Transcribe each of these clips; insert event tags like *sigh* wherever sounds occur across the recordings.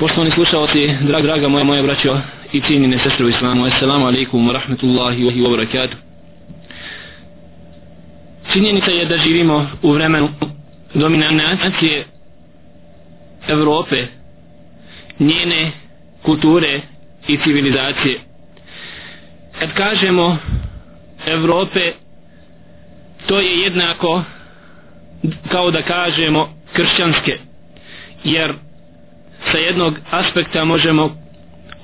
Poštovani slušalci, draga, draga moja, moja braćo i cijenine sestre u islamu, assalamu alaikum wa rahmetullahi wa barakatuh. Činjenica je da živimo u vremenu dominacije Evrope, njene kulture i civilizacije. Kad kažemo Evrope, to je jednako kao da kažemo kršćanske, jer sa jednog aspekta možemo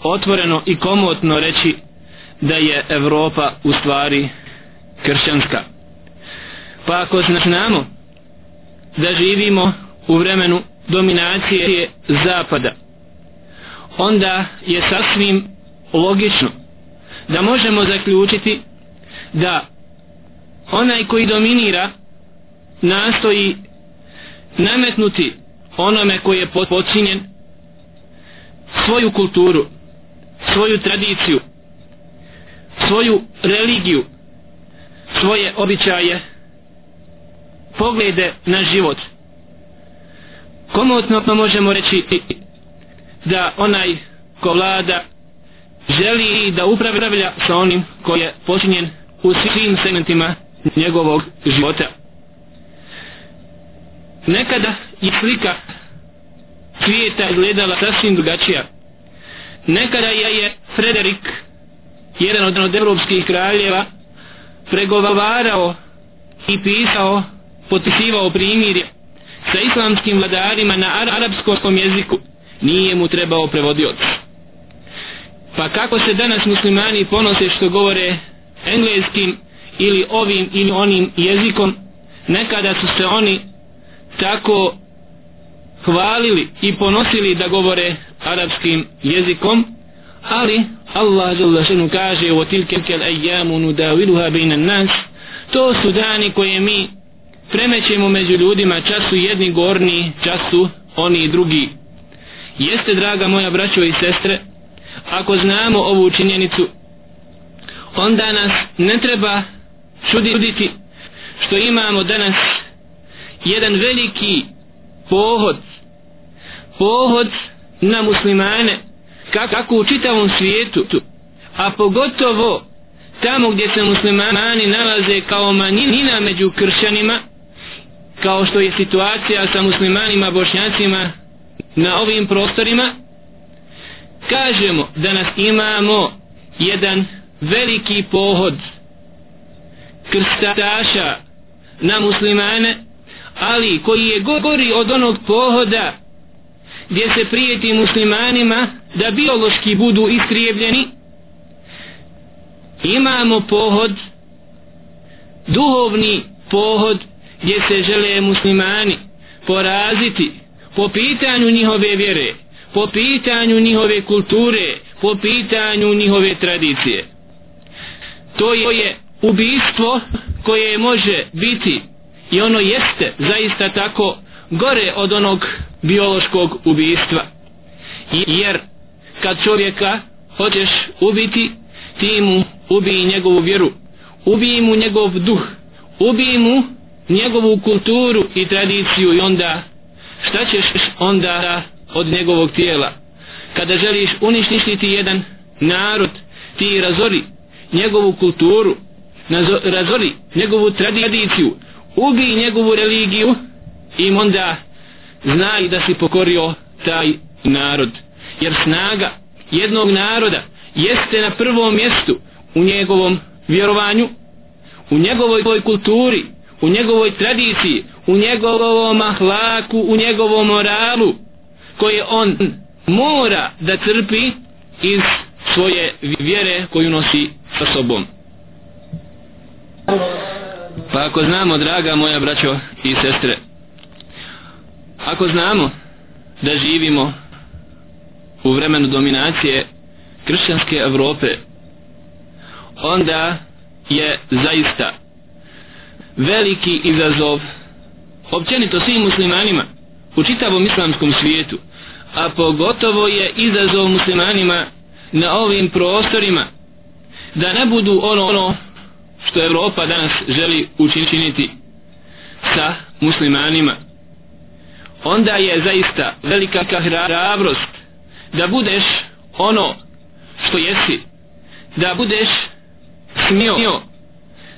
otvoreno i komotno reći da je Evropa u stvari kršćanska. Pa ako znamo da živimo u vremenu dominacije zapada, onda je sasvim logično da možemo zaključiti da onaj koji dominira nastoji nametnuti onome koji je počinjen svoju kulturu, svoju tradiciju, svoju religiju, svoje običaje, poglede na život. Komotno pa možemo reći da onaj ko vlada želi da upravlja sa onim koji je počinjen u svim segmentima njegovog života. Nekada je slika svijeta izgledala sasvim drugačija. Nekada je, je Frederik, jedan od, od evropskih kraljeva, pregovarao i pisao, potpisivao primirje sa islamskim vladarima na arapskom jeziku. Nije mu trebao prevodioc. Pa kako se danas muslimani ponose što govore engleskim ili ovim ili onim jezikom, nekada su se oni tako hvalili i ponosili da govore arapskim jezikom ali Allah žele kaže o tilke kel ejamu nudaviluha bejna nas to su dani koje mi premećemo među ljudima času jedni gorni času oni drugi. Jeste draga moja braćo i sestre ako znamo ovu činjenicu onda nas ne treba čuditi što imamo danas jedan veliki pohod pohod na muslimane kako u čitavom svijetu a pogotovo tamo gdje se muslimani nalaze kao manjina među kršćanima kao što je situacija sa muslimanima bošnjacima na ovim prostorima kažemo da nas imamo jedan veliki pohod krstaša na muslimane ali koji je gori od onog pohoda gdje se prijeti muslimanima da biološki budu istrijebljeni imamo pohod duhovni pohod gdje se žele muslimani poraziti po pitanju njihove vjere po pitanju njihove kulture po pitanju njihove tradicije. To je ubistvo koje može biti i ono jeste zaista tako gore od onog biološkog ubijstva. Jer kad čovjeka hoćeš ubiti ti mu ubiji njegovu vjeru ubiji mu njegov duh ubiji mu njegovu kulturu i tradiciju i onda šta ćeš onda od njegovog tijela? Kada želiš uništiti jedan narod ti razori njegovu kulturu razori njegovu tradiciju ubij njegovu religiju i onda znaj da si pokorio taj narod. Jer snaga jednog naroda jeste na prvom mjestu u njegovom vjerovanju u njegovoj kulturi u njegovoj tradiciji u njegovom ahlaku u njegovom moralu koje on mora da crpi iz svoje vjere koju nosi sa sobom pa ako znamo draga moja braćo i sestre ako znamo da živimo u vremenu dominacije kršćanske Evrope onda je zaista veliki izazov općenito svim muslimanima u čitavom islamskom svijetu a pogotovo je izazov muslimanima na ovim prostorima da ne budu ono ono što Evropa danas želi učiniti sa muslimanima. Onda je zaista velika hrabrost da budeš ono što jesi da budeš smio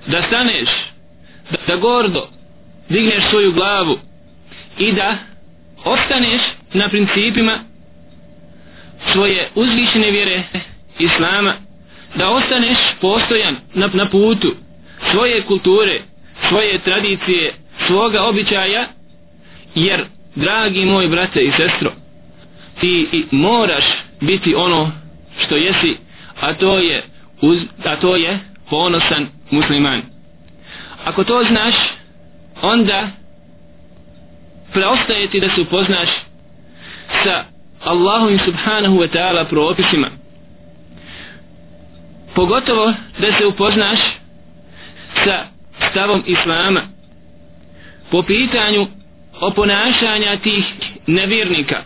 da staneš da, da gordo digneš svoju glavu i da ostaneš na principima svoje uzvišene vjere islama da ostaneš postojan na, na putu svoje kulture svoje tradicije svoga običaja jer dragi moj brate i sestro ti i moraš biti ono što jesi a to je uz, a to je ponosan musliman. Ako to znaš onda preostaje ti da se upoznaš sa Allahom subhanahu wa ta'ala propisima. Pogotovo da se upoznaš sa stavom Islama po pitanju oponašanja tih nevjernika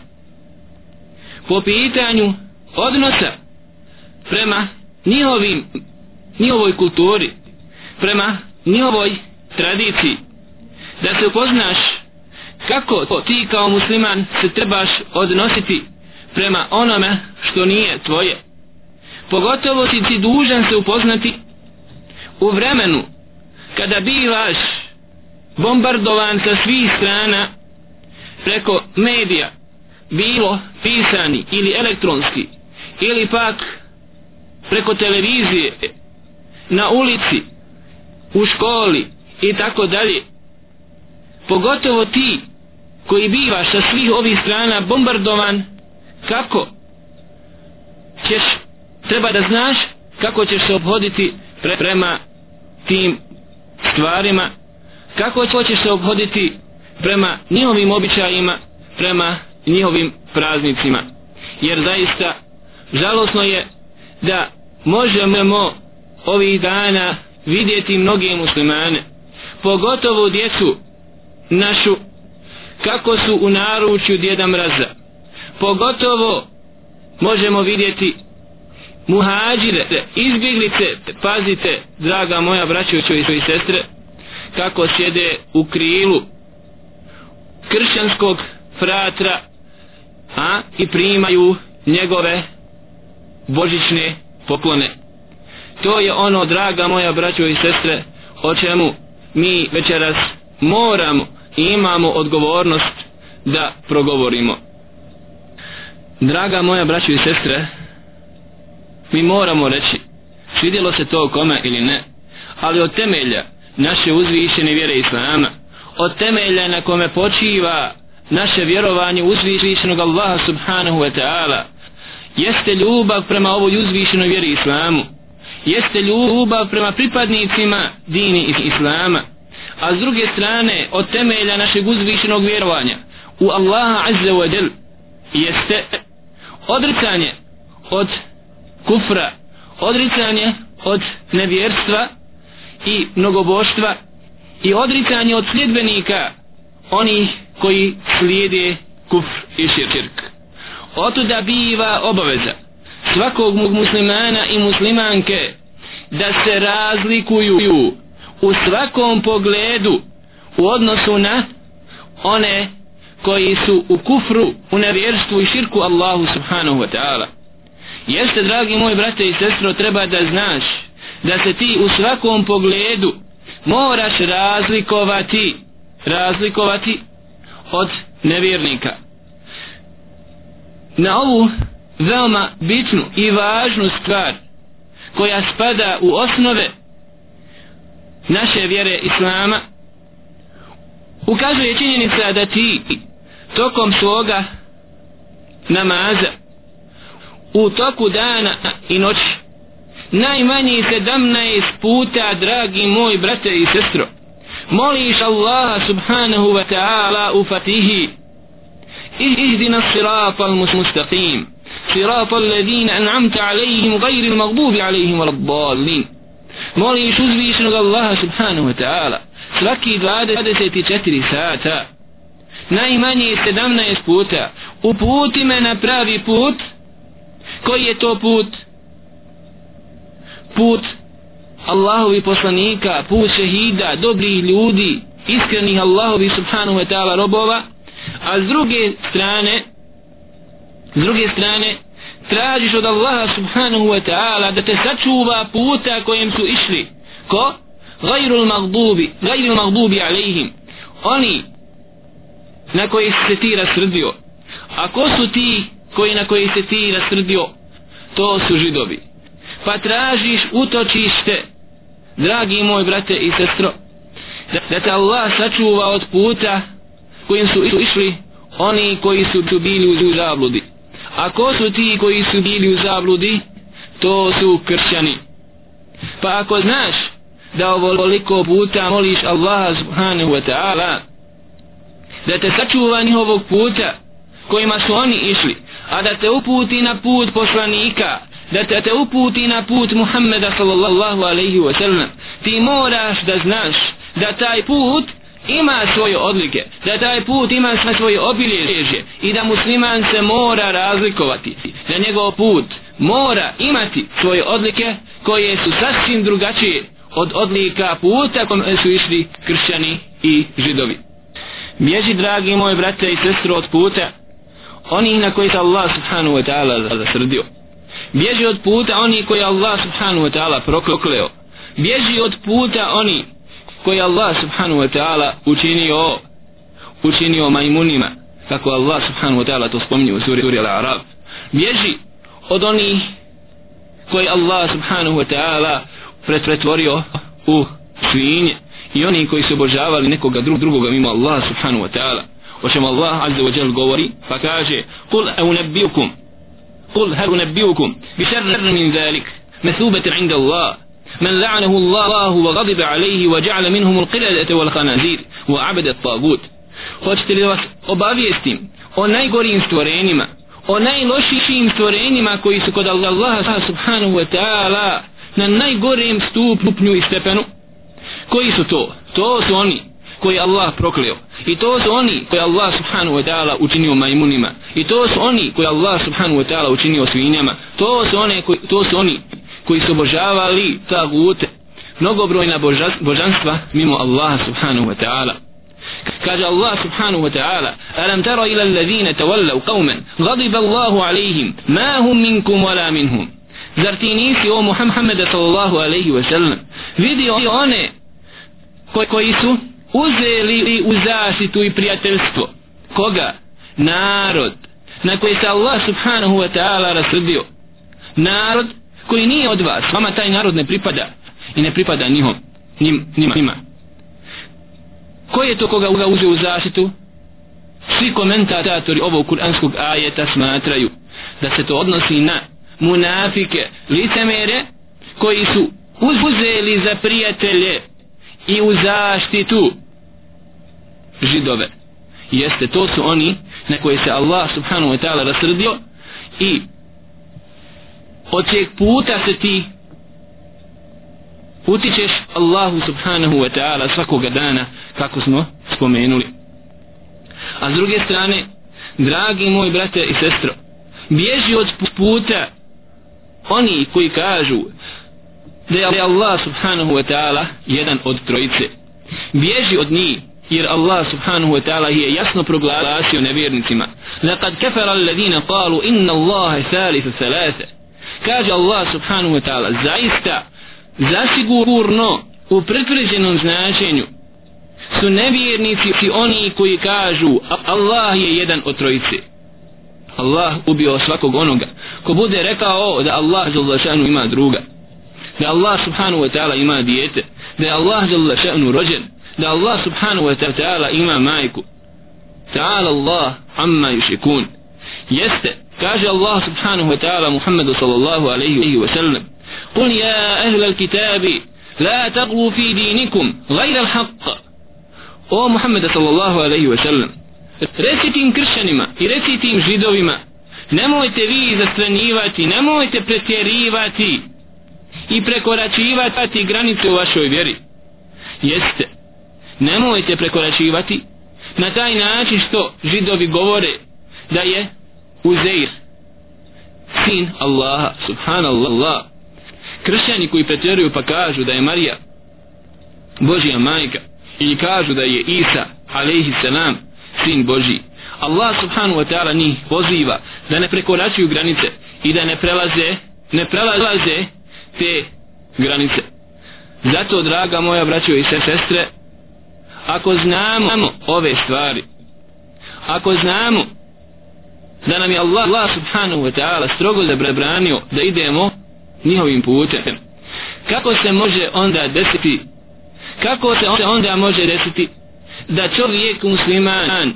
po pitanju odnosa prema njihovim njihovoj kulturi prema njihovoj tradiciji da se upoznaš kako ti kao musliman se trebaš odnositi prema onome što nije tvoje. Pogotovo si ti dužan se upoznati u vremenu kada bivaš bombardovan sa svih strana preko medija bilo pisani ili elektronski ili pak preko televizije na ulici u školi i tako dalje pogotovo ti koji bivaš sa svih ovih strana bombardovan kako ćeš treba da znaš kako ćeš se obhoditi pre, prema tim stvarima kako hoćeš se obhoditi prema njihovim običajima prema njihovim praznicima. Jer zaista žalosno je da možemo ovih dana vidjeti mnoge muslimane pogotovo djecu našu kako su u naručju djeda mraza. Pogotovo možemo vidjeti muhađire izbjeglice pazite draga moja braćovićo i sestre kako sjede u krilu kršćanskog fratra a i primaju njegove božićne poklone. To je ono draga moja braćo i sestre o čemu mi večeras moramo i imamo odgovornost da progovorimo. Draga moja braćo i sestre mi moramo reći svidjelo se to kome ili ne ali od temelja naše uzvišene vjere Islama od temelja na kome počiva naše vjerovanje uzvišenog Allaha subhanahu wa ta'ala jeste ljubav prema ovoj uzvišenoj vjeri Islamu jeste ljubav prema pripadnicima dini Islama a s druge strane od temelja našeg uzvišenog vjerovanja u Allaha azza wa jel jeste odricanje od kufra odricanje od nevjerstva i mnogoboštva i odricanje od sljedbenika onih koji slijede kufr i širk otuda biva obaveza svakog muslimana i muslimanke da se razlikuju u svakom pogledu u odnosu na one koji su u kufru, u nevjerstvu i širku Allahu subhanahu wa ta'ala. Jeste, dragi moj brate i sestro, treba da znaš da se ti u svakom pogledu moraš razlikovati, razlikovati od nevjernika. Na ovu veoma bitnu i važnu stvar koja spada u osnove naše vjere Islama ukazuje činjenica da ti tokom svoga namaza u toku dana i noći. Najmanji sedamnaest puta dragi moj brate i sestro moliš Allaha subhanahu wa ta'ala u fatihi. Ihdina sirata al-mustaqim. Sirata alladhina an'amta alayhim gajri al-magdubi alayhim wal-dallin moliš uzvišenog Allaha subhanahu wa ta'ala svaki 24 sata. Najmanje 17 puta. Uputi me na pravi put koji je to put? Put Allahovi poslanika put šehida, dobrih ljudi iskrenih Allahovi subhanahu wa ta'ala robova a s druge strane s druge strane tražiš od Allaha subhanahu wa ta'ala da te sačuva puta kojem su išli. Ko? gajrul magdubi gajrul magdubi alaihim oni na koji se ti rasrdio a ko su ti koji na koji se ti rasrdio to su židovi. Pa tražiš utočište dragi moj brate i sestro da, da te Allah sačuva od puta kojim su išli oni koji su bili u zabludi. A ko su ti koji su bili u zabludi? To su kršćani. Pa ako znaš da ovoliko puta moliš Allaha subhanahu wa ta'ala da te sačuva njihovog puta kojima su oni išli a da te uputi na put poslanika da te, te uputi na put Muhammeda sallallahu alaihi wa sallam ti moraš da znaš da taj put ima svoje odlike da taj put ima svoje obilježje i da musliman se mora razlikovati da njegov put mora imati svoje odlike koje su sasvim drugačije od odlika puta kom su išli kršćani i židovi. Bježi dragi moji brate i sestro od puta oni na koji se Allah subhanahu wa ta'ala zasrdio. Bježi od puta oni koji Allah subhanahu wa ta'ala prokleo. Bježi od puta oni koji Allah subhanahu wa ta'ala učinio učinio majmunima kako Allah subhanahu wa ta'ala to spominje u suri, suri Al-Arab bježi od onih koji Allah subhanahu wa ta'ala pretvorio u svinje i oni koji su obožavali nekoga drug, drugoga mimo Allah subhanahu wa ta'ala. O čemu Allah azza wa jal govori pa kaže kul unabbiukum قل هل أنبئكم بشر من ذلك مثوبة عند الله من لعنه الله وغضب عليه وجعل منهم القلدة والخنازير وعبد الطاغوت hoćete li vas obavijestim o najgorijim stvorenjima o najlošijim stvorenjima koji su kod Allaha subhanahu wa ta'ala na najgorijem stupnju i stepenu koji su to? to su oni koji Allah prokleo. I to su oni koji Allah subhanahu wa ta'ala učinio majmunima. I to su oni koji Allah subhanahu wa ta'ala učinio svinjama. To su, one koji, to su oni koji su obožavali tagute. Mnogobrojna božanstva mimo Allaha subhanahu wa ta'ala. Kaže Allah subhanahu wa ta'ala alam tara ila alladhina tawallaw qauman ghadiba Allahu alayhim ma hum minkum wala minhum. Zar ti nisi o Muhammed sallallahu alayhi wa sallam vidio one koji su uzeli u zaštitu i prijateljstvo? Koga? narod na koji se Allah subhanahu wa ta'ala rasrdio narod koji nije od vas vama taj narod ne pripada i ne pripada njihom njim, njima, njima. ko je to koga ga uzeo u zaštitu? Svi komentatori ovog kuranskog ajeta smatraju da se to odnosi na munafike licemere koji su uzeli za prijatelje i u zaštitu židove. Jeste to su oni na koje se Allah subhanahu wa ta'ala rasrdio i od čeg puta se ti utičeš Allahu subhanahu wa ta'ala svakoga dana kako smo spomenuli. A s druge strane dragi moj brate i sestro bježi od puta oni koji kažu da je Allah subhanahu wa ta'ala jedan od trojice. Bježi od njih jer Allah subhanahu wa ta'ala je jasno proglasio nevjernicima. Laqad kafara alladhina qalu inna Allaha thalithu thalatha. Kaže Allah subhanahu wa ta'ala zaista zasigurno u pretvrđenom značenju su nevjernici oni koji kažu Allah je jedan od trojice. Allah ubio svakog onoga ko bude rekao da Allah ima druga da Allah subhanahu wa ta'ala ima dijete da je Allah rođen da Allah subhanahu wa ta'ala ima majku ta'ala Allah amma yushikun jeste kaže Allah subhanahu wa ta'ala Muhammedu sallallahu alaihi wa sallam قل يا أهل الكتاب لا تغلوا في دينكم غير الحق o Muhammed sallallahu alaihi wa sallam reci tim kršćanima i reci tim židovima nemojte vi zastranjivati nemojte pretjerivati i prekoračivati granice u vašoj vjeri jeste nemojte prekoračivati. Na taj način što židovi govore da je Uzeir sin Allaha subhanallah. Kršćani koji pretjeruju pa kažu da je Marija Božija majka ili kažu da je Isa alaihi salam sin Boži Allah subhanahu wa ta'ala njih poziva da ne prekoračuju granice i da ne prelaze ne prelaze te granice. Zato draga moja braćo i sestre ako znamo ove stvari ako znamo da nam je Allah, Allah subhanahu wa ta'ala strogo zabranio da idemo njihovim putem kako se može onda desiti kako se onda može desiti da čovjek musliman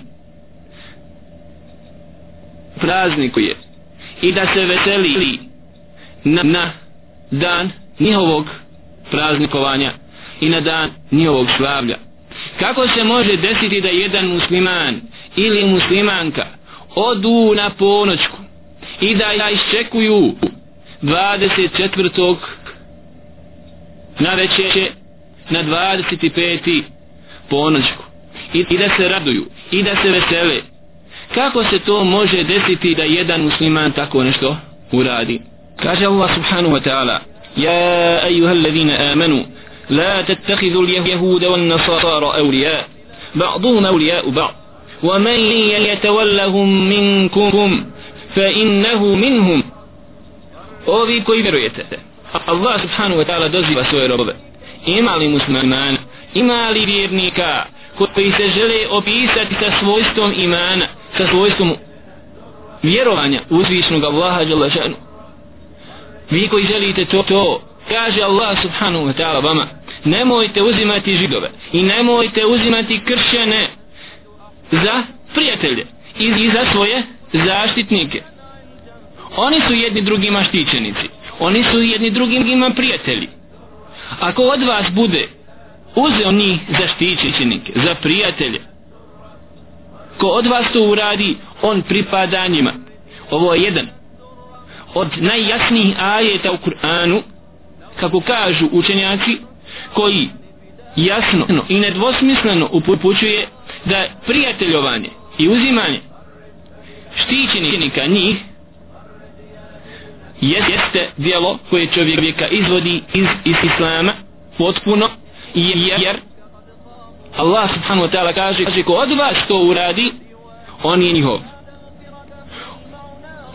praznikuje i da se veseli na, na dan njihovog praznikovanja i na dan njihovog slavlja? Kako se može desiti da jedan musliman ili muslimanka odu na ponoćku i da ja iščekuju 24. na večer na 25. ponoćku I, i da se raduju i da se vesele kako se to može desiti da jedan musliman tako nešto uradi kaže Allah subhanahu wa ta'ala ja أيها الذين amanu al-yahuda wan-nasara awliya ba'dhum awliya'u ba'd wa man yatawallahum minkum fa innahu minhum ovi koji vjerujete Allah subhanahu wa ta'ala doziva svoje robe ima li muslimana ima li vjernika koji se žele opisati sa svojstvom imana sa svojstvom vjerovanja uzvišnog Allaha Đalašanu vi koji želite to, to kaže Allah subhanahu wa ta'ala vama nemojte uzimati židove i nemojte uzimati kršćane za prijatelje i za svoje zaštitnike. Oni su jedni drugima štićenici oni su jedni drugima prijatelji. Ako od vas bude uzeo njih za štićenike za prijatelje ko od vas to uradi on pripada njima. Ovo je jedan od najjasnijih ajeta u Kur'anu kako kažu učenjaci koji jasno i nedvosmisleno upućuje da prijateljovanje i uzimanje štićenika njih jeste dijelo koje čovjeka izvodi iz, iz islama potpuno jer Allah subhanahu wa ta'ala kaže kaže ko od vas to uradi on je njihov.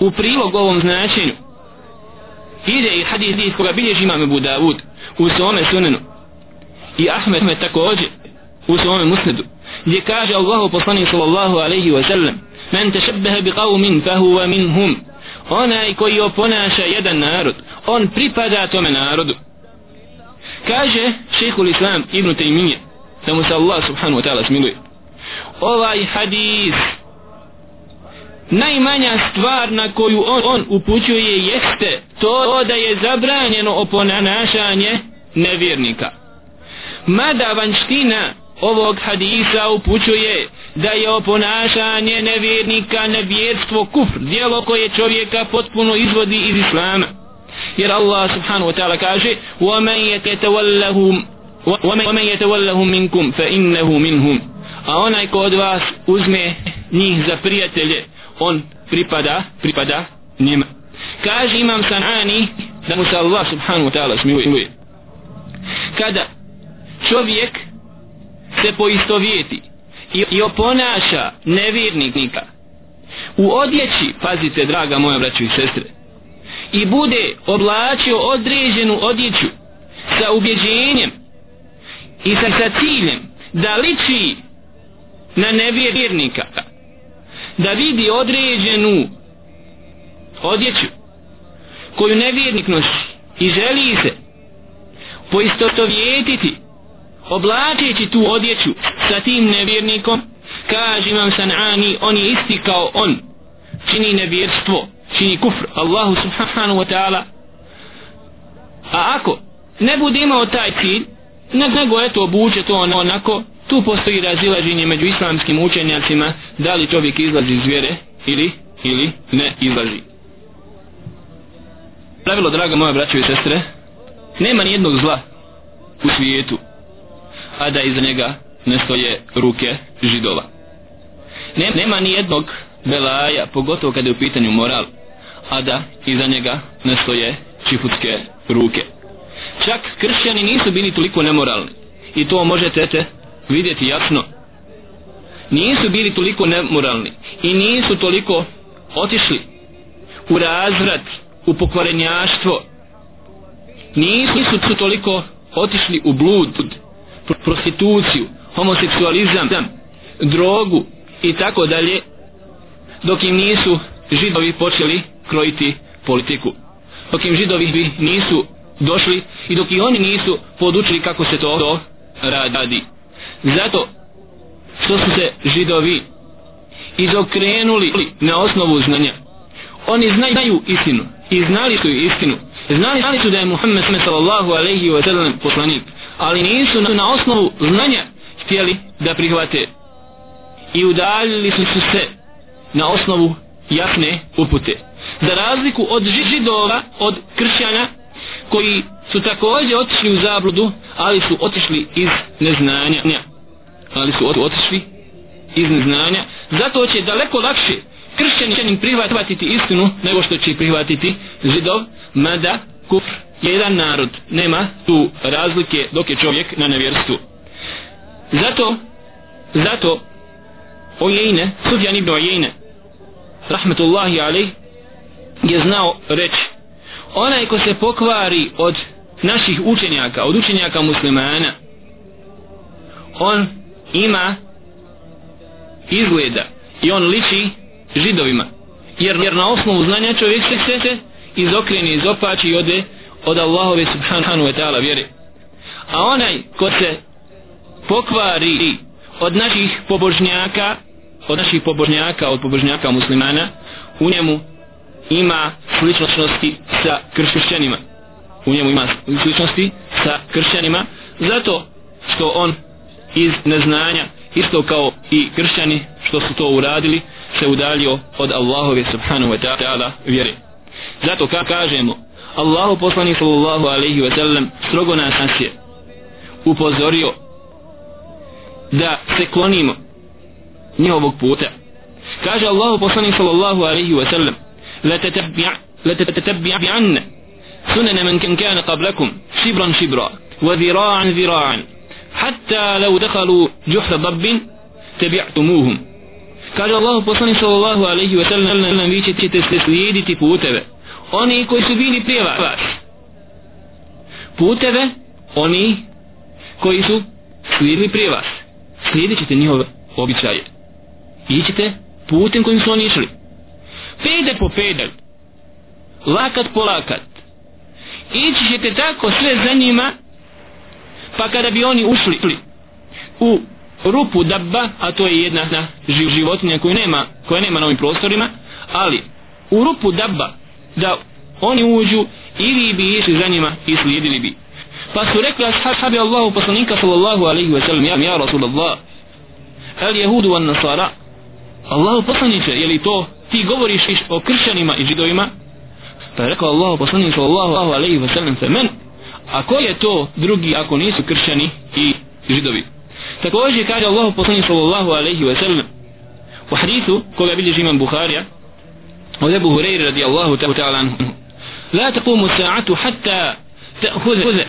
U prilog ovom značenju ide i hadis koga bilježi imam Abu Davud u svome sunenu i Ahmed me također u svome musnedu gdje kaže Allahu poslanik sallallahu alaihi wa sallam men tešebbeha bi qavmin fahuva minhum. Onaj koji oponaša jedan narod on pripada tome narodu. Kaže šehhul islam ibn Taymiye da mu se Allah subhanahu wa ta'ala smiluje ovaj hadis najmanja stvar na koju on, on upućuje jeste to da je zabranjeno oponašanje nevjernika mada vanština ovog hadisa upućuje da je oponašanje nevjernika nevjerstvo kufr dijelo koje čovjeka potpuno izvodi iz islama jer Allah subhanahu wa ta'ala kaže وَمَنْ يَتَوَلَّهُمْ وَمَنْ يَتَوَلَّهُمْ مِنْكُمْ فَإِنَّهُ مِنْهُمْ a onaj ko od vas uzme njih za prijatelje on pripada pripada njima kaže imam sanani da mu se Allah subhanahu wa ta'ala smiluje kada čovjek se poistovjeti i, i oponaša nevjernika u odjeći pazite draga moja braćo i sestre i bude oblačio određenu odjeću sa ubjeđenjem i sa, sa ciljem da liči na nevjernika da vidi određenu odjeću koju nevjernik nosi i želi se poistotovjetiti oblačeći tu odjeću sa tim nevjernikom kaže imam sanani on je isti kao on. Čini nevjerstvo čini kufr Allahu subhanahu wa ta'ala. A ako ne bude imao taj cilj nego eto obuče to onako tu postoji razilaženje među islamskim učenjacima da li čovjek izlazi iz vjere ili ili ne izlazi. Pravilo draga moja braćo i sestre nema ni jednog zla u svijetu a da iza njega ne stoje ruke židova. Nema ni jednog belaja pogotovo kada je u pitanju moral a da iza njega ne stoje čifutske ruke. Čak kršćani nisu bili toliko nemoralni i to možete te vidjeti jasno. Nisu bili toliko nemoralni i nisu toliko otišli u razvrat u pokvarenjaštvo. Nisu su toliko otišli u blud prostituciju homoseksualizam drogu i tako dalje dok im nisu židovi počeli krojiti politiku. Dok im židovi nisu došli i dok i oni nisu podučili kako se to, to radi. Zato što su se židovi izokrenuli na osnovu znanja. Oni znaju istinu i znali su istinu. Znali, znali su da je Muhammed sallallahu alaihi wa sallam poslanik ali nisu na, osnovu znanja htjeli da prihvate. I udaljili su se na osnovu jasne upute. Za razliku od židova od kršćana koji su također otišli u zabludu ali su otišli iz neznanja. Ali su otišli iz neznanja. Zato će daleko lakše kršćanin prihvatiti istinu nego što će prihvatiti židov mada kufr jedan narod nema tu razlike dok je čovjek na nevjerstvu. Zato zato Ojejne, Sufjan ibn Ojejne rahmetullahi alej, je znao reći onaj ko se pokvari od naših učenjaka od učenjaka muslimana on ima izgleda i on liči židovima jer, jer na osnovu znanja čovjek se se izokreni, izopači i ode od Allahove subhanahu wa ta'ala vjere. A onaj ko se pokvari od naših pobožnjaka od naših pobožnjaka od pobožnjaka muslimana u njemu ima sličnosti sa kršćanima. U njemu ima sličnosti sa kršćanima zato što on iz neznanja isto kao i kršćani što su to uradili se udalio od Allahove subhanahu wa ta'ala vjere. Zato ka kažemo Allahu poslani sallallahu alaihi wa sallam strogo nas nas je upozorio da se klonimo njihovog puta kaže Allahu poslani sallallahu alaihi wa sallam la تتبعن سنن من كان كان قبلكم شبرا شبرا وذراعا ذراعا حتى لو دخلوا جحر ضب تبعتموهم kaže Allah poslanik sallallahu alejhi ve sellem vi ćete slijediti puteve oni koji su bili prije vas. Puteve oni koji su slijedili prije vas. Slijedit ćete njihove običaje. Ićete putem kojim su oni išli. Pedal po pedal lakat po lakat. Ići ćete tako sve za njima pa kada bi oni ušli u rupu dabba a to je jedna životinja koja nema, koja nema na ovim prostorima ali u rupu dabba da oni uđu i vi bi išli za njima i slijedili bi. Pa su rekli ashabi Allahu poslanika sallallahu alaihi wa sallam ja, ja Rasulallah al jehudu van nasara Allahu poslaniće je li to ti govoriš o kršćanima i židovima? Pa je rekao Allahu poslanik sallallahu alaihi wa sallam fe men a ko je to drugi ako nisu kršćani i židovi? Također kaže Allahu poslanik sallallahu alaihi wa sallam u hadithu koga bilježi imam Bukharija وذي أبو هرير رضي الله تعالى عنه. لا تقوم الساعة حتى تأخذ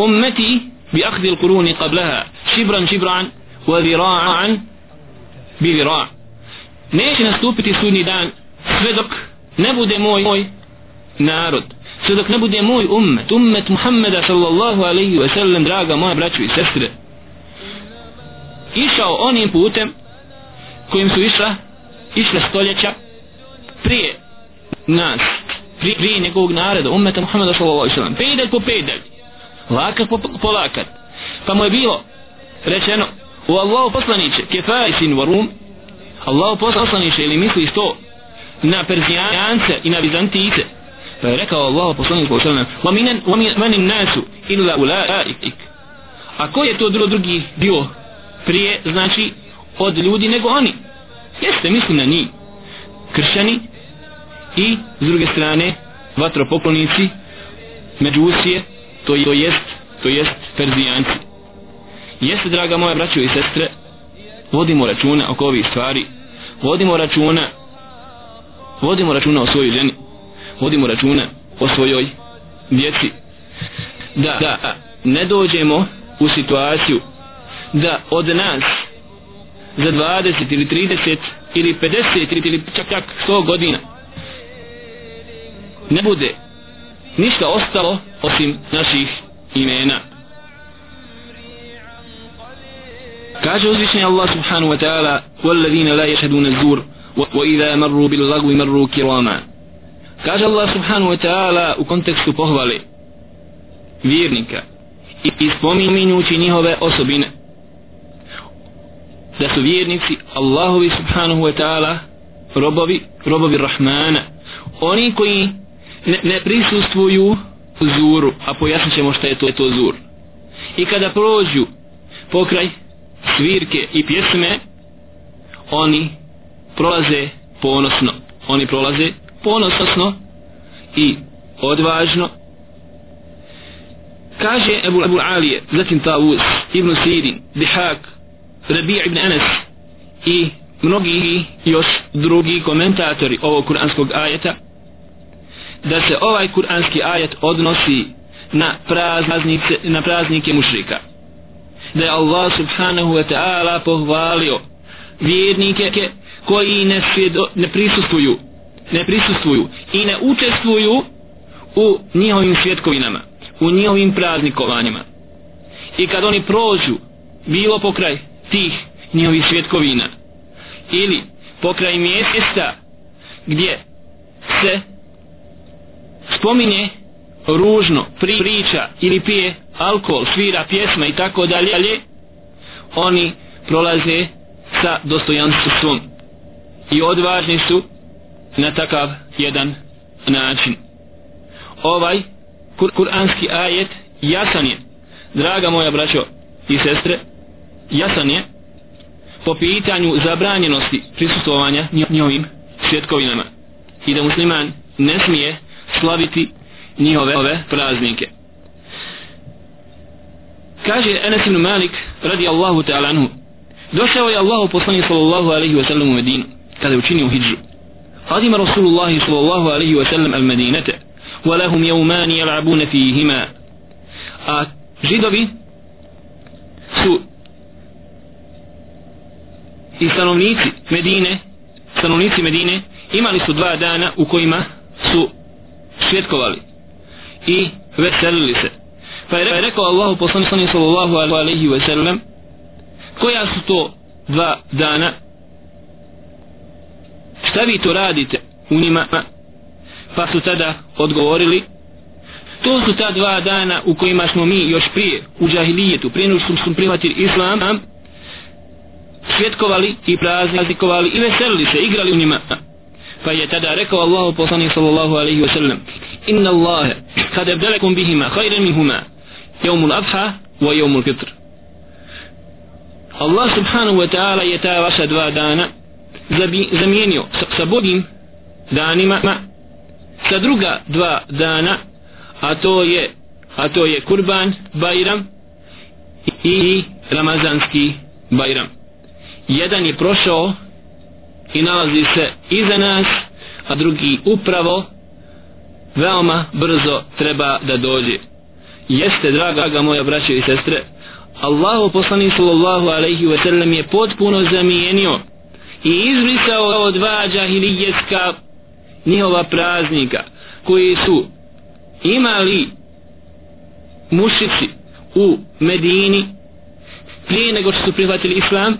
أمتي بأخذ القرون قبلها شبرا شبرا وذراعا بذراع. نيش نستوبتي سوني دان سفدك نبو دموي نارد. سفدك نبو دموي أمة أمة محمد صلى الله عليه وسلم دراغا ما براتشوي سفدك išao onim putem kojim su išla, išla stoljeća, prije nas prije, prije njegovog naroda ummeta Muhammeda sallallahu alaihi sallam. Pedalj po pedalj lakat po, po lakat. Pa mu je bilo rečeno u Allahu poslaniće kefarisin varum Allahu poslaniće ili misliš to na Perzijance i na Bizantice pa je rekao Allah poslanik sallallahu alejhi ve sellem wa minan nasu illa ulaik. A ko je to drugo drugi bio prije znači od ljudi nego oni? Jeste mislim na njih. Kršćani i s druge strane vatropoklonici međusije to je, to jest to jest perzijanci. Jeste draga moja braćo i sestre vodimo računa oko ovih stvari. Vodimo računa vodimo računa o svojoj ženi. Vodimo računa o svojoj djeci. Da, da ne dođemo u situaciju da od nas za 20 ili 30 ili 50 ili čak čak 100 godina ne bude ništa ostalo osim naših imena kaže uzvišnji Allah subhanahu wa ta'ala والذين لا يشهدون الزور وإذا مروا باللغو مروا كراما kaže Allah subhanahu wa ta'ala u kontekstu pohvale vjernika i spominjući njihove osobine da su vjernici Allahovi subhanahu wa ta'ala robovi, robovi Rahmana oni koji ne, ne prisustvuju zuru a pojasnit ćemo šta je to, je to zur i kada prođu pokraj svirke i pjesme oni prolaze ponosno. Oni prolaze ponosno i odvažno. Kaže Ebu, Ebu Alije zatim Tavuz, Ibn Sirin Bihak, Rabi' ibn Anas i mnogi još drugi komentatori ovog kuranskog ajeta da se ovaj kuranski ajet odnosi na praznike, na praznike mušrika. Da je Allah subhanahu wa ta'ala pohvalio vjernike koji ne, svjedo, ne prisustuju ne prisustuju i ne učestvuju u njihovim svjetkovinama u njihovim praznikovanjima. I kad oni prođu bilo pokraj tih njihovih svjetkovina ili pokraj mjesta gdje se spominje ružno pri, priča ili pije alkohol, svira, pjesma i tako dalje oni prolaze sa dostojanstvom i odvažni su na takav jedan način. Ovaj kur kuranski ajet jasan je. Draga moja braćo i sestre jasan je po pitanju zabranjenosti prisustovanja njihovim svjetkovinama i da musliman ne smije slaviti njihove ove praznike. Kaže Enes ibn Malik radi Allahu ta'ala anhu Došao je Allahu poslanik sallallahu alaihi wa sallam u Medinu kada je učinio hijđu. Hadima Rasulullahi sallallahu alaihi wa sallam al Medinete wa lahum jaumani jel'abune fihima a židovi su i stanovnici Medine stanovnici Medine imali su dva dana u kojima su svjetkovali i veselili se. Pa je rekao Allahu poslani sallallahu alaihi wa sallam koja su to dva dana? Šta vi to radite u njima? Pa su tada odgovorili to su ta dva dana u kojima smo mi još prije u džahilijetu prije nego što smo prihvatili islam svjetkovali i praznikovali i veselili se, igrali u njima pa je tada rekao Allahu poslanik sallallahu alaihi wa sallam inna Allahe kad ebdelekum bihima hajre minhuma jevmul adha wa jevmul fitr. Allah subhanahu wa ta'ala je ta vaša dva dana zamijenio sa, sa boljim danima sa druga dva dana a to je a to je kurban bajram i ramazanski bajram. Jedan je prošao i nalazi se iza nas a drugi upravo veoma brzo treba da dođe. Jeste draga moja braće i sestre Allahu poslani sallallahu alaihi ve sellem je potpuno zamijenio i izbrisao dva džahilijetska njihova praznika koji su imali mušici u Medini prije nego što su prihvatili islam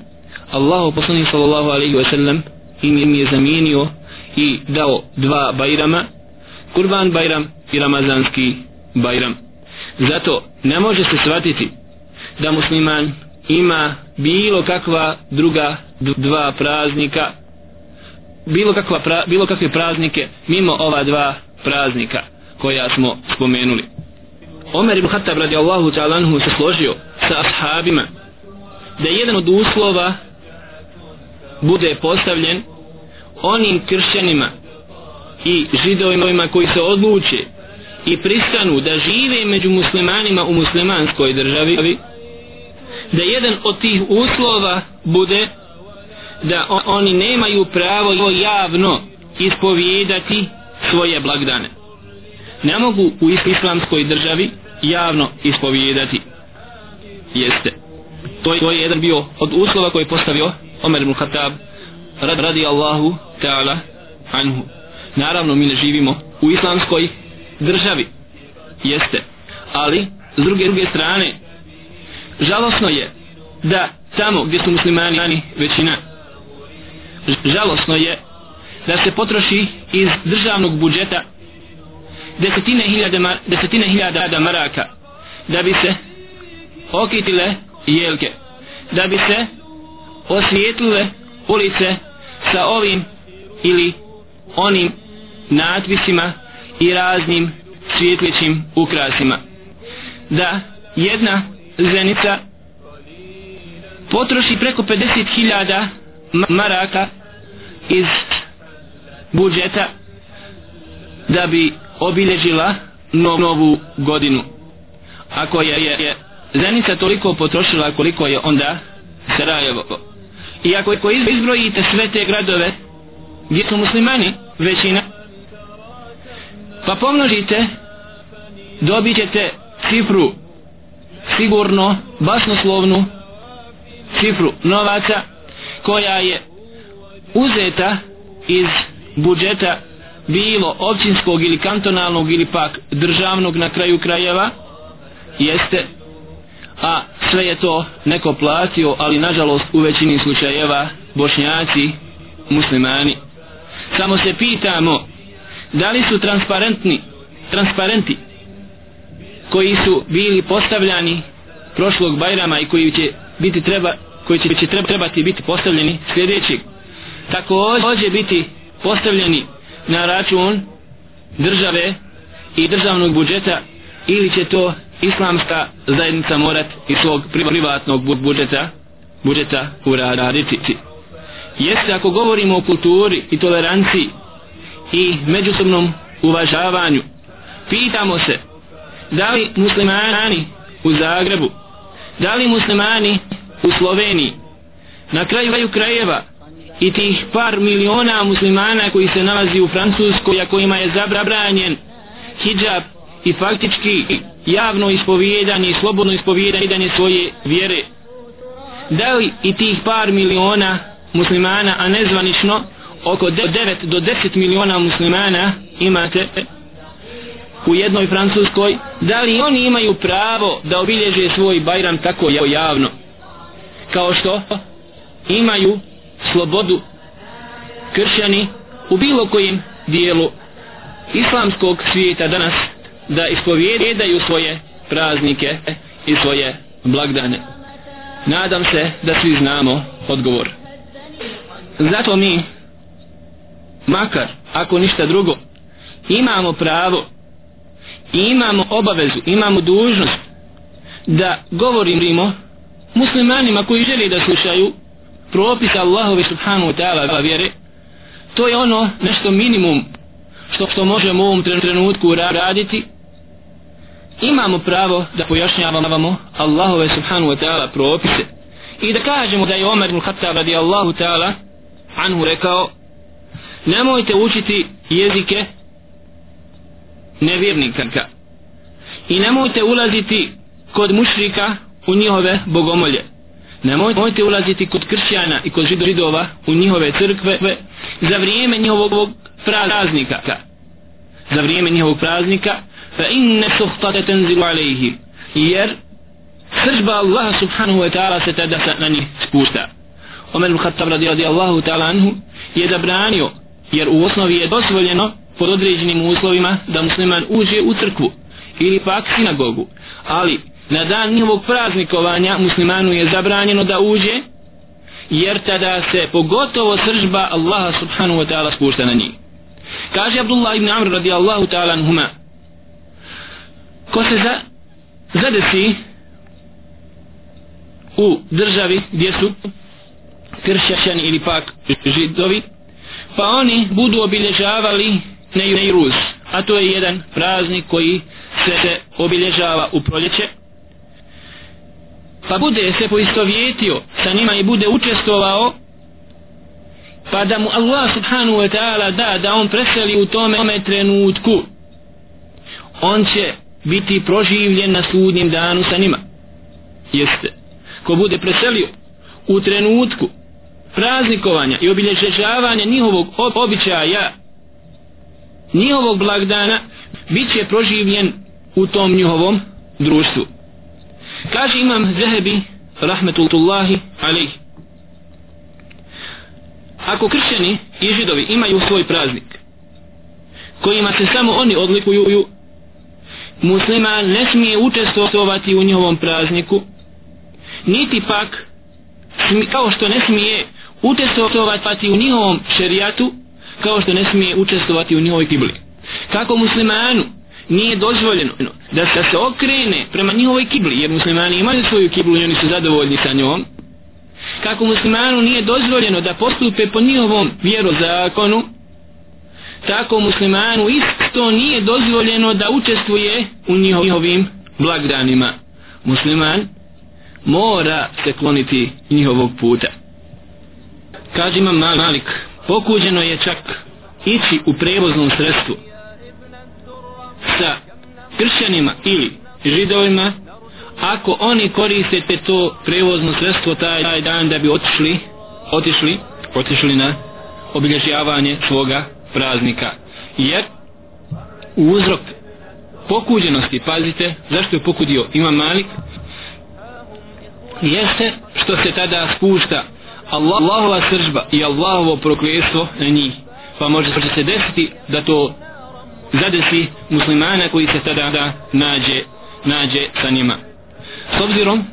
Allahu poslanik sallallahu alaihi ve sellem im je zamijenio i dao dva bajrama kurban bajram i ramazanski bajram. Zato ne može se shvatiti da musliman ima bilo kakva druga dva praznika bilo, kakva pra, bilo kakve praznike mimo ova dva praznika koja smo spomenuli. Omer ibn Khattab radijallahu ta'ala anhu se složio sa ashabima da jedan od uslova bude postavljen onim kršćanima i židovima koji se odluče i pristanu da žive među muslimanima u muslimanskoj državi da jedan od tih uslova bude da oni nemaju pravo javno ispovijedati svoje blagdane. Ne mogu u islamskoj državi javno ispovijedati jeste. To je, to je jedan bio od uslova koji je postavio Omer ibn Khattab radi Allahu ta'ala anhu. Naravno mi ne živimo u islamskoj državi. Jeste. Ali s druge druge strane žalosno je da tamo gdje su muslimani većina žalosno je da se potroši iz državnog budžeta desetine hiljada, desetine hiljada maraka da bi se okitile jelke da bi se osvijetlile ulice sa ovim ili onim natpisima i raznim svjetlićim ukrasima. Da jedna zenica potroši preko 50.000 maraka iz budžeta da bi obilježila novu godinu. Ako je, je, je zenica toliko potrošila koliko je onda Sarajevo i ako, ako izbrojite sve te gradove gdje su muslimani većina pa pomnožite dobit ćete cifru sigurno basnoslovnu cifru novaca koja je uzeta iz budžeta bilo općinskog ili kantonalnog ili pak državnog na kraju krajeva jeste a sve je to neko platio ali nažalost u većini slučajeva bošnjaci muslimani. Samo se pitamo da li su transparentni transparenti koji su bili postavljani prošlog bajrama i koji će biti treba koji će, će treba, trebati biti postavljeni sljedeći također biti postavljeni na račun države i državnog budžeta ili će to islamska zajednica morat iz svog privatnog budžeta budžeta uraditi. Jeste ako govorimo o kulturi i toleranciji i međusobnom uvažavanju pitamo se da li muslimani u Zagrebu da li muslimani u Sloveniji na kraju krajeva i tih par miliona muslimana koji se nalazi u Francuskoj a kojima je zabranjen hijab i faktički javno ispovjedanje i slobodno ispovjedanje svoje vjere. Da li i tih par miliona muslimana a nezvanično oko 9 do 10 miliona muslimana imate u jednoj francuskoj da li oni imaju pravo da obilježe svoj bajram tako javno? Kao što imaju slobodu kršćani u bilo kojem dijelu islamskog svijeta danas da ispovjedaju svoje praznike i svoje blagdane. Nadam se da svi znamo odgovor. Zato mi makar ako ništa drugo imamo pravo imamo obavezu imamo dužnost da govorimo muslimanima koji želi da slušaju propisa Allahove subhanahu wa ta'ala vjere. To je ono nešto minimum što, što možemo u ovom trenutku raditi imamo pravo da pojašnjavamo Allahove subhanahu wa ta'ala propise i da kažemo da je Omer ibn Khattab radi Allahu ta'ala anhu rekao nemojte učiti jezike nevjernika i nemojte ulaziti kod mušrika u njihove bogomolje. Nemojte ulaziti kod kršćana i kod židova u njihove crkve za vrijeme njihovog praznika. Za vrijeme njihovog praznika fa inne suhtate tenzilu alejhi. Jer sržba Allaha subhanahu wa ta'ala se tada na njih spušta. Omer Khattab radi Allahu ta'ala anhu je zabranio jer u osnovi je dozvoljeno pod određenim uslovima da musliman uđe u crkvu ili pak sinagogu. Ali na dan njihovog praznikovanja muslimanu je zabranjeno da uđe jer tada se pogotovo sržba Allaha subhanahu wa ta'ala spušta na njih. Kaže Abdullah ibn Amr radi Allahu ta'ala anhuma ko se za, zadesi u državi gdje su kršćani ili pak židovi pa oni budu obilježavali Neiruz a to je jedan praznik koji se, se obilježava u proljeće pa bude se poistovjetio sa njima i bude učestvovao pa da mu Allah subhanahu wa ta'ala da da on preseli u tome, tome trenutku. On će biti proživljen na sudnjem danu sa njima. Jeste. Ko bude preselio u trenutku praznikovanja i obilježavanja njihovog običaja njihovog blagdana bit će proživljen u tom njihovom društvu. Kaže imam Zehebi rahmetullahi alaih ako kršćani i židovi imaju svoj praznik kojima se samo oni odlikuju musliman ne smije učestvovati u njihovom prazniku niti pak kao što ne smije učestvovati u njihovom šerijatu kao što ne smije učestvovati u njihovoj kibli. Kako muslimanu nije dozvoljeno da se, se okrene prema njihovoj kibli jer muslimani imaju svoju kiblu i oni su zadovoljni sa njom kako muslimanu nije dozvoljeno da postupe po njihovom vjerozakonu tako muslimanu isto nije dozvoljeno da učestvuje u njihovim blagdanima. Musliman mora se kloniti njihovog puta. Kaže imam Malik pokuđeno je čak ići u prevoznom sredstvu sa kršćanima ili židovima ako oni koristite to prevozno sredstvo taj, taj dan da bi otišli otišli, otišli na obilježavanje svoga praznika. Jer uzrok pokuđenosti pazite zašto je pokudio ima malik? Jeste što se tada spušta Allah, Allahova sržba i Allahovo prokljestvo na njih. Pa može se desiti da to zadesi muslimana koji se tada da nađe, nađe sa njima. S obzirom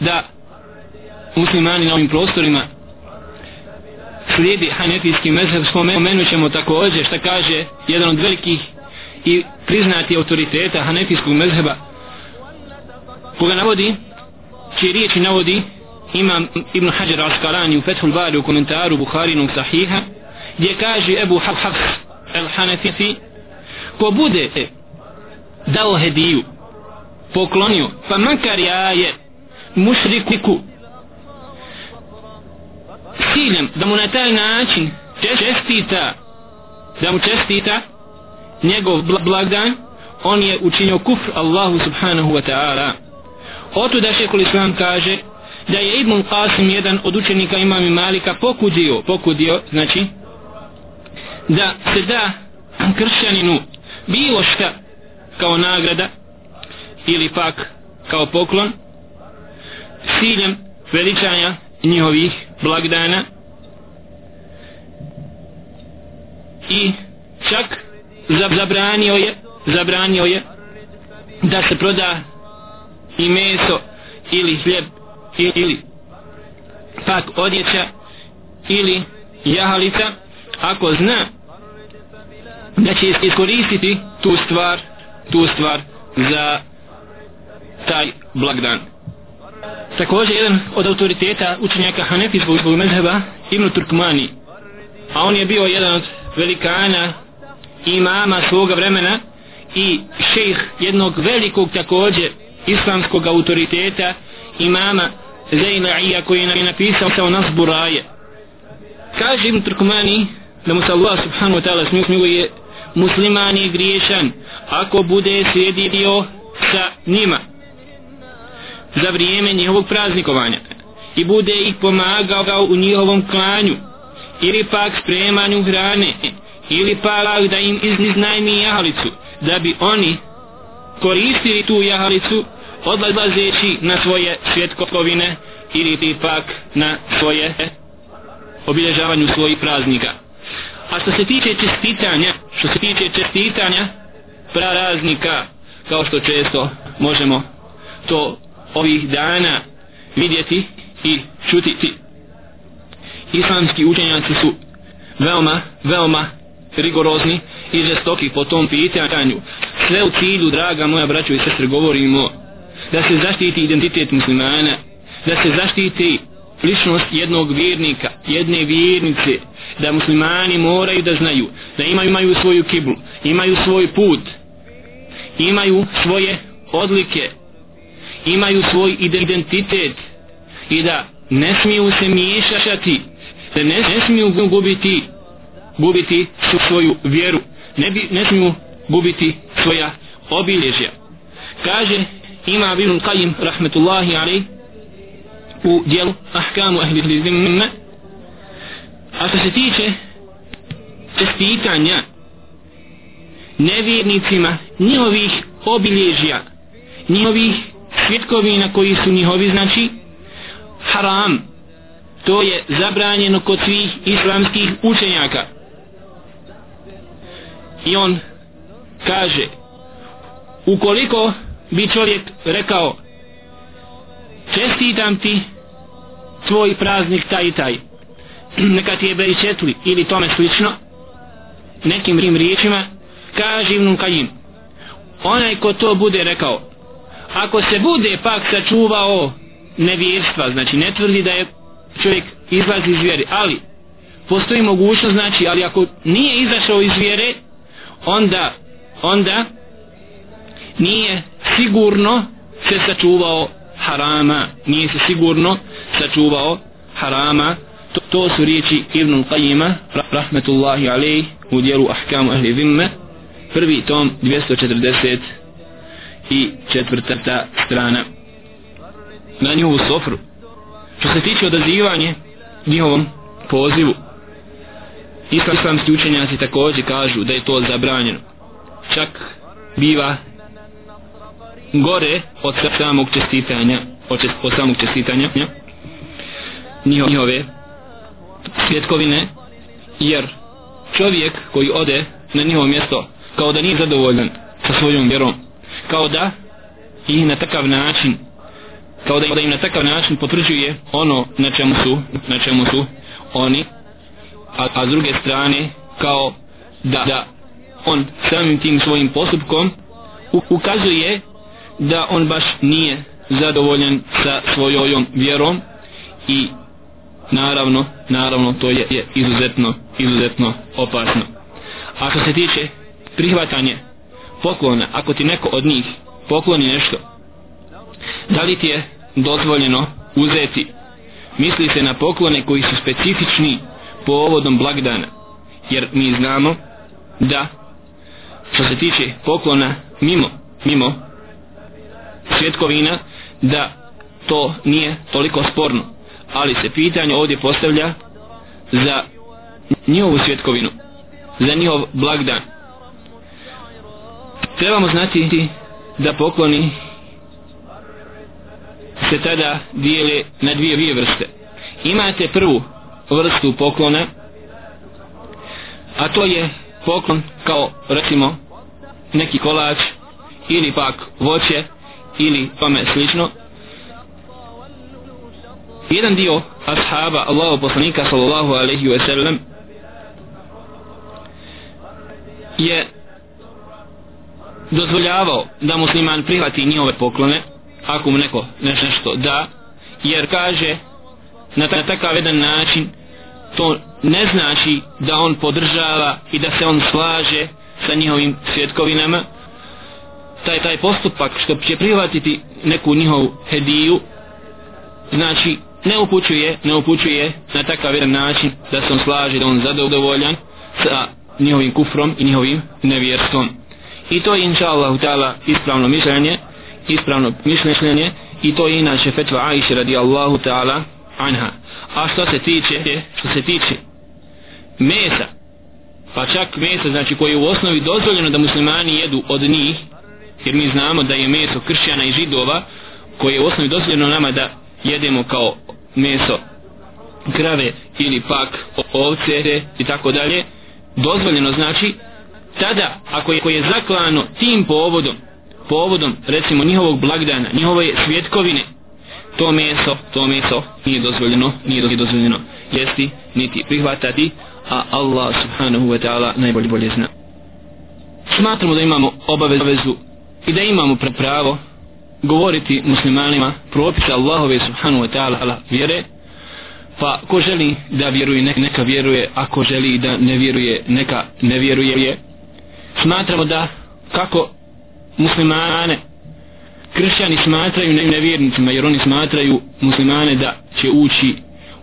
da muslimani na ovim prostorima slijedi hanefijski mezheb spomenut ćemo također šta kaže jedan od velikih i priznati autoriteta hanefijskog mezheba koga navodi čije riječi navodi imam Ibn Hajar al-Skalani u Fethul Bari u komentaru Buharinog sahiha gdje kaže Ebu Hafs al-Hanefifi ko bude dao hediju poklonio pa makar ja je mušriku ciljem da mu na taj način čestita da mu čestita njegov blagdan on je učinio kufr Allahu subhanahu wa ta'ala. Oto da šekul islam kaže da je Ibn Qasim jedan od učenika imami Malika pokudio pokudio znači da se da kršćaninu bilo šta kao nagrada ili pak kao poklon ciljem veličanja njihovih blagdana i čak zabranio je zabranio je da se proda i meso ili hljeb ili pak odjeća ili jahalica ako zna da će iskoristiti tu stvar tu stvar za taj blagdan također jedan od autoriteta učenjaka Hanefijskog zbog mezheba Ibn Turkmani. A on je bio jedan od velikana imama svoga vremena i šejh jednog velikog također islamskog autoriteta imama Zaina'ija koji je napisao sa nas buraje. Kaže Ibn Turkmani da mu se Allah subhanahu wa ta'ala smiluje musliman je griješan ako bude sjedio sa njima za vrijeme njihovog praznikovanja i bude ih pomagao u njihovom klanju ili pak spremanju hrane ili pak da im iznajmi jahalicu da bi oni koristili tu jahalicu odlazeći na svoje svjetkovine ili pak na svoje obilježavanju svojih praznika. A što se tiče čestitanja što se tiče čestitanja praraznika kao što često možemo to ovih dana vidjeti i čutiti islamski učenjaci su veoma, veoma rigorozni i žestoki po tom pitanju. Sve u cilju, draga moja braćo i sestre govorimo da se zaštiti identitet muslimana da se zaštiti ličnost jednog vjernika jedne vjernice da muslimani moraju da znaju da imaju, imaju svoju kiblu imaju svoj put imaju svoje odlike imaju svoj identitet i da ne smiju se miješati da ne, ne smiju gubiti gubiti svoju vjeru ne, bi, ne smiju gubiti svoja obilježja. Kaže ima Ibn Qajim rahmetullahi alaih u dijelu ahkamu ahli zimme a što se tiče čestitanja nevjernicima njihovih obilježja njihovih svjetkovina koji su njihovi znači haram. To je zabranjeno kod svih islamskih učenjaka. I on kaže ukoliko bi čovjek rekao čestitam ti tvoj praznik taj i taj. *clears throat* Neka ti je bej četli ili tome slično. Nekim rim riječima kaže Ibn Kajim onaj ko to bude rekao ako se bude pak sačuvao nevjerstva znači ne tvrdi da je čovjek izlazi iz vjere ali postoji mogućnost znači ali ako nije izašao iz vjere onda onda nije sigurno se sačuvao harama nije se sigurno sačuvao harama. To, to su riječi Ibn Qajima rahmetullahi alaih u dijelu Ahkamu Ahli Zimme prvi tom 240 i četvrta strana. Na njihovu sofru. Što se tiče odazivanje njihovom pozivu islamski učenjaci također kažu da je to zabranjeno. Čak biva gore od samog čestitanja od, čest, od samog čestitanja njihove svjetkovine jer čovjek koji ode na njihovo mjesto kao da nije zadovoljan sa svojom vjerom kao da ih na takav način kao da im na takav način potvrđuje ono na čemu su na čemu su oni a, a s druge strane kao da, da on samim tim svojim postupkom ukazuje da on baš nije zadovoljan sa svojom vjerom i naravno naravno to je, je izuzetno izuzetno opasno. A što se tiče prihvatanje poklona ako ti neko od njih pokloni nešto da li ti je dozvoljeno uzeti? Misli se na poklone koji su specifični povodom blagdana jer mi znamo da što se tiče poklona mimo mimo svjetkovina da to nije toliko sporno ali se pitanje ovdje postavlja za njihovu svjetkovinu za njihov blagdan trebamo znati da pokloni se tada dijele na dvije dvije vrste. Imate prvu vrstu poklona a to je poklon kao recimo neki kolač ili pak voće ili tome slično. Jedan dio ashaba Allahu poslanika sallallahu alaihi wa sallam je dozvoljavao da musliman prihvati njihove poklone ako mu neko nešto da jer kaže na takav jedan način to ne znači da on podržava i da se on slaže sa njihovim svjetkovinama. Taj taj postupak što će prihvatiti neku njihovu hediju znači ne upućuje ne upućuje na takav jedan način da se on slaže da on zadovoljan sa njihovim kufrom i njihovim nevjerstvom i to je inša Allah ispravno mišljenje ispravno mišljenje. I to je inače fetva Aisha radijallahu ta'ala anha. A što se tiče što se tiče mesa pa čak mesa znači koje je u osnovi dozvoljeno da muslimani jedu od njih jer mi znamo da je meso kršćana i židova koje je u osnovi dozvoljeno nama da jedemo kao meso krave ili pak ovce i tako dalje dozvoljeno znači tada ako je, ako je zaklano tim povodom povodom recimo njihovog blagdana njihove svjetkovine to meso to meso nije dozvoljeno nije dozvoljeno jesti niti prihvatati a Allah subhanahu wa ta'ala najbolje bolje zna. Smatramo da imamo obavezu i da imamo pravo govoriti muslimanima propisa Allahove subhanahu wa ta'ala vjere pa ko želi da vjeruje neka, neka vjeruje ako želi da ne vjeruje neka ne vjeruje smatramo da kako muslimane kršćani smatraju nevjernicima jer oni smatraju muslimane da će ući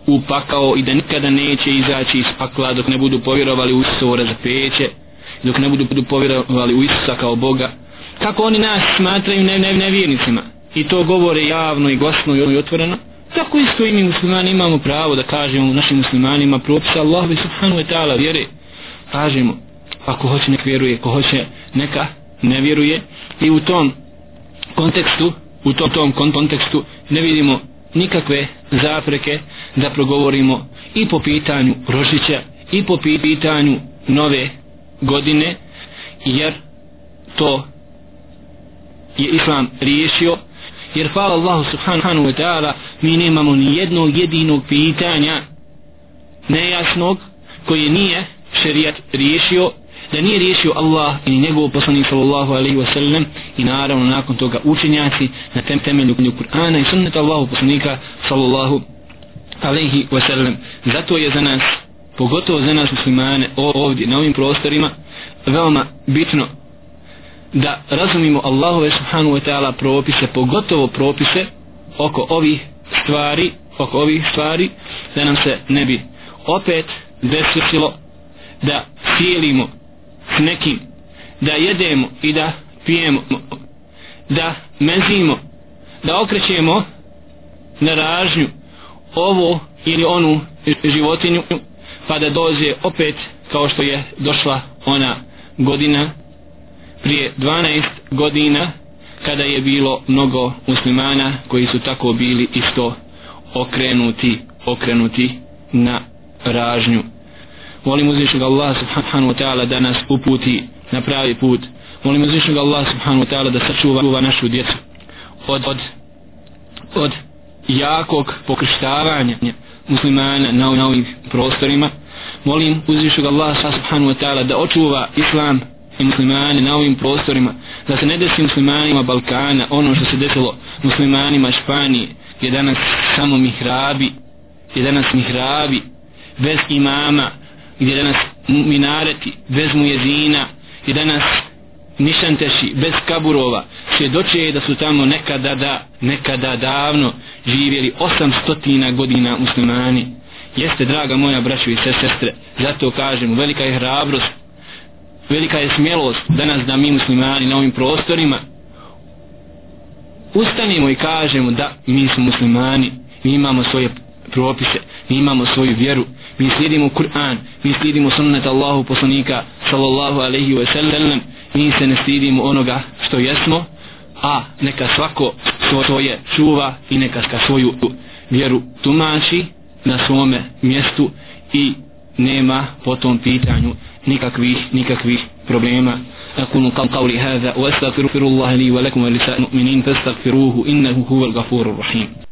u pakao i da nikada neće izaći iz pakla dok ne budu povjerovali u Isusa za peće dok ne budu povjerovali u Isusa kao Boga. Kako oni nas smatraju ne, ne, nevjernicima? I to govore javno i glasno i otvoreno. Tako isto i mi muslimani imamo pravo da kažemo našim muslimanima propisa Allah subhanu wa ta'ala vjere. Kažemo ako hoće nek vjeruje. Ko hoće neka ne vjeruje. I u tom kontekstu u tom, tom kontekstu ne vidimo nikakve zapreke da progovorimo i po pitanju Rožića i po pitanju nove godine jer to je Islam riješio. Jer hvala Allahu subhanahu wa ta'ala mi nemamo ni jednog jedinog pitanja nejasnog koje nije šerijat riješio da nije riješio Allah i njegov poslanik sallallahu alaihi wasallam i naravno nakon toga učenjaci na tem temelju Kur'ana i sunneta Allahu poslanika sallallahu alaihi wasallam zato je za nas pogotovo za nas muslimane ovdje na ovim prostorima veoma bitno da razumimo Allahove subhanahu wa ta'ala propise pogotovo propise oko ovih stvari oko ovih stvari da nam se ne bi opet desilo da sjelimo nekim da jedemo i da pijemo da mezimo da okrećemo na ražnju ovo ili onu životinju pa da dođe opet kao što je došla ona godina prije 12 godina kada je bilo mnogo muslimana koji su tako bili isto okrenuti okrenuti na ražnju molim uzvišnog Allah subhanahu wa ta'ala da nas uputi na pravi put. Molim uzvišnog Allah subhanahu wa ta'ala da sačuva našu djecu od, od, od jakog pokrštavanja muslimana na, na ovim prostorima. Molim uzvišnog Allah subhanahu wa ta'ala da očuva islam i muslimani na ovim prostorima da se ne desi muslimanima Balkana ono što se desilo muslimanima Španije gdje danas samo mihrabi gdje danas mihrabi bez imama gdje danas minareti bez mujezina i danas nišanteši bez kaburova svjedoče da su tamo nekada da nekada davno živjeli 800 godina muslimani. Jeste draga moja braćo i sestre zato kažem velika je hrabrost velika je smjelost danas da mi muslimani na ovim prostorima ustanimo i kažemo da mi smo muslimani mi imamo svoje propise mi imamo svoju vjeru mi slijedimo Kur'an mi slijedimo sunnet Allahu poslanika sallallahu alaihi wa sallam mi se ne slijedimo onoga što jesmo a neka svako svoje čuva i neka svoju vjeru tumači na svome mjestu i nema po tom pitanju nikakvih nikakvih problema أقول قولي هذا وأستغفر الله لي ولكم ولسائر المؤمنين فاستغفروه إنه هو الغفور الرحيم